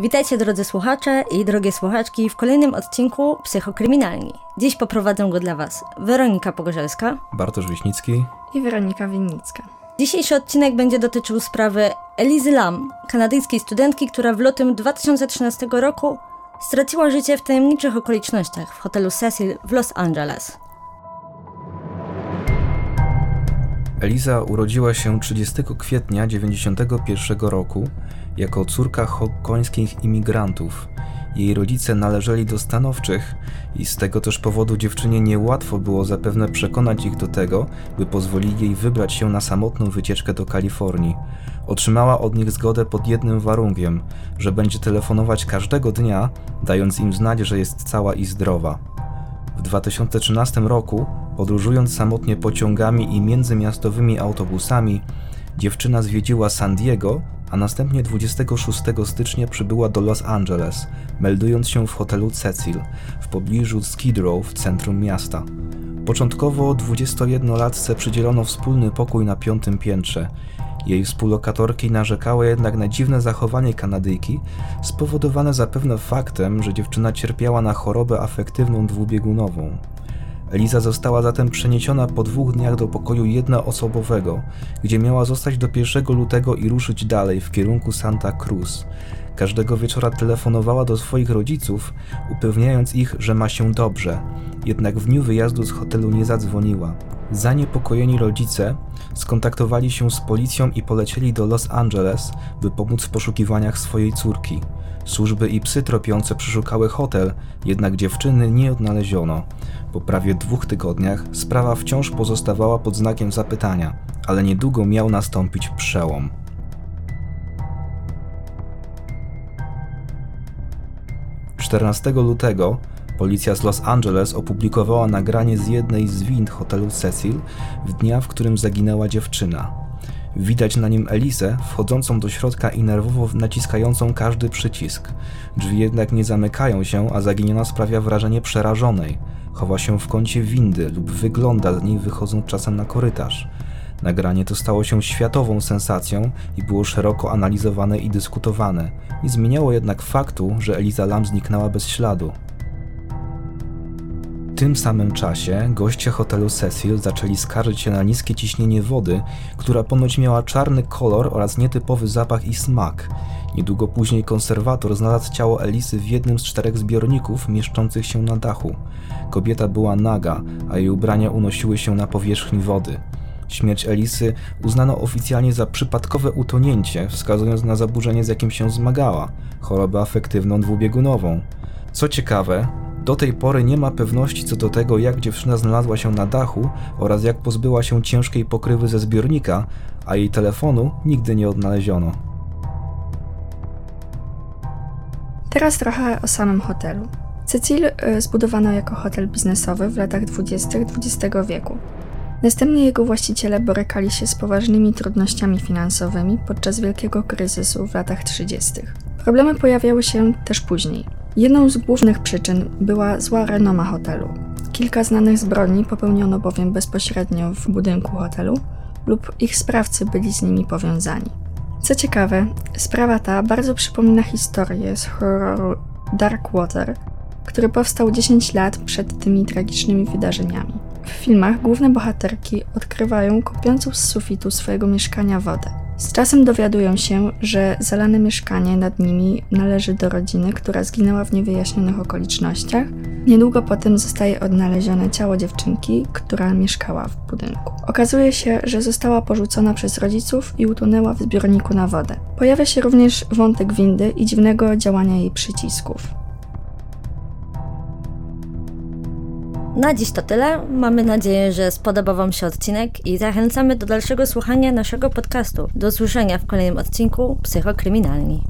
Witajcie drodzy słuchacze i drogie słuchaczki w kolejnym odcinku Psychokryminalni. Dziś poprowadzę go dla Was Weronika Pogorzelska, Bartosz Wiśnicki i Weronika Winnicka. Dzisiejszy odcinek będzie dotyczył sprawy Elizy Lam, kanadyjskiej studentki, która w lutym 2013 roku straciła życie w tajemniczych okolicznościach w hotelu Cecil w Los Angeles. Eliza urodziła się 30 kwietnia 1991 roku jako córka hongkońskich imigrantów. Jej rodzice należeli do stanowczych i z tego też powodu dziewczynie niełatwo było zapewne przekonać ich do tego, by pozwolili jej wybrać się na samotną wycieczkę do Kalifornii. Otrzymała od nich zgodę pod jednym warunkiem, że będzie telefonować każdego dnia, dając im znać, że jest cała i zdrowa. W 2013 roku, podróżując samotnie pociągami i międzymiastowymi autobusami, dziewczyna zwiedziła San Diego, a następnie 26 stycznia przybyła do Los Angeles, meldując się w hotelu Cecil w pobliżu Skid Row w centrum miasta. Początkowo 21-latce przydzielono wspólny pokój na piątym piętrze. Jej współlokatorki narzekały jednak na dziwne zachowanie Kanadyjki, spowodowane zapewne faktem, że dziewczyna cierpiała na chorobę afektywną dwubiegunową. Eliza została zatem przeniesiona po dwóch dniach do pokoju jednoosobowego, gdzie miała zostać do 1 lutego i ruszyć dalej w kierunku Santa Cruz. Każdego wieczora telefonowała do swoich rodziców, upewniając ich, że ma się dobrze, jednak w dniu wyjazdu z hotelu nie zadzwoniła. Zaniepokojeni rodzice skontaktowali się z policją i polecieli do Los Angeles, by pomóc w poszukiwaniach swojej córki. Służby i psy tropiące przeszukały hotel, jednak dziewczyny nie odnaleziono. Po prawie dwóch tygodniach sprawa wciąż pozostawała pod znakiem zapytania, ale niedługo miał nastąpić przełom. Czternastego lutego policja z Los Angeles opublikowała nagranie z jednej z wind hotelu Cecil w dnia, w którym zaginęła dziewczyna. Widać na nim Elisę wchodzącą do środka i nerwowo naciskającą każdy przycisk. Drzwi jednak nie zamykają się, a zaginiona sprawia wrażenie przerażonej. Chowa się w kącie windy lub wygląda z niej wychodząc czasem na korytarz. Nagranie to stało się światową sensacją i było szeroko analizowane i dyskutowane. Nie zmieniało jednak faktu, że Eliza Lam zniknęła bez śladu tym samym czasie goście hotelu Cecil zaczęli skarżyć się na niskie ciśnienie wody, która ponoć miała czarny kolor oraz nietypowy zapach i smak. Niedługo później konserwator znalazł ciało Elisy w jednym z czterech zbiorników mieszczących się na dachu. Kobieta była naga, a jej ubrania unosiły się na powierzchni wody. Śmierć Elisy uznano oficjalnie za przypadkowe utonięcie, wskazując na zaburzenie, z jakim się zmagała chorobę afektywną dwubiegunową. Co ciekawe, do tej pory nie ma pewności co do tego, jak dziewczyna znalazła się na dachu oraz jak pozbyła się ciężkiej pokrywy ze zbiornika, a jej telefonu nigdy nie odnaleziono. Teraz trochę o samym hotelu. Cecil y, zbudowano jako hotel biznesowy w latach 20. XX wieku. Następnie jego właściciele borykali się z poważnymi trudnościami finansowymi podczas wielkiego kryzysu w latach 30. Problemy pojawiały się też później. Jedną z głównych przyczyn była zła renoma hotelu. Kilka znanych zbrodni popełniono bowiem bezpośrednio w budynku hotelu lub ich sprawcy byli z nimi powiązani. Co ciekawe, sprawa ta bardzo przypomina historię z horroru Dark Water, który powstał 10 lat przed tymi tragicznymi wydarzeniami. W filmach główne bohaterki odkrywają kopiącą z sufitu swojego mieszkania wodę. Z czasem dowiadują się, że zalane mieszkanie nad nimi należy do rodziny, która zginęła w niewyjaśnionych okolicznościach. Niedługo potem zostaje odnalezione ciało dziewczynki, która mieszkała w budynku. Okazuje się, że została porzucona przez rodziców i utonęła w zbiorniku na wodę. Pojawia się również wątek windy i dziwnego działania jej przycisków. Na dziś to tyle. Mamy nadzieję, że spodobał Wam się odcinek i zachęcamy do dalszego słuchania naszego podcastu. Do usłyszenia w kolejnym odcinku Psychokryminalni.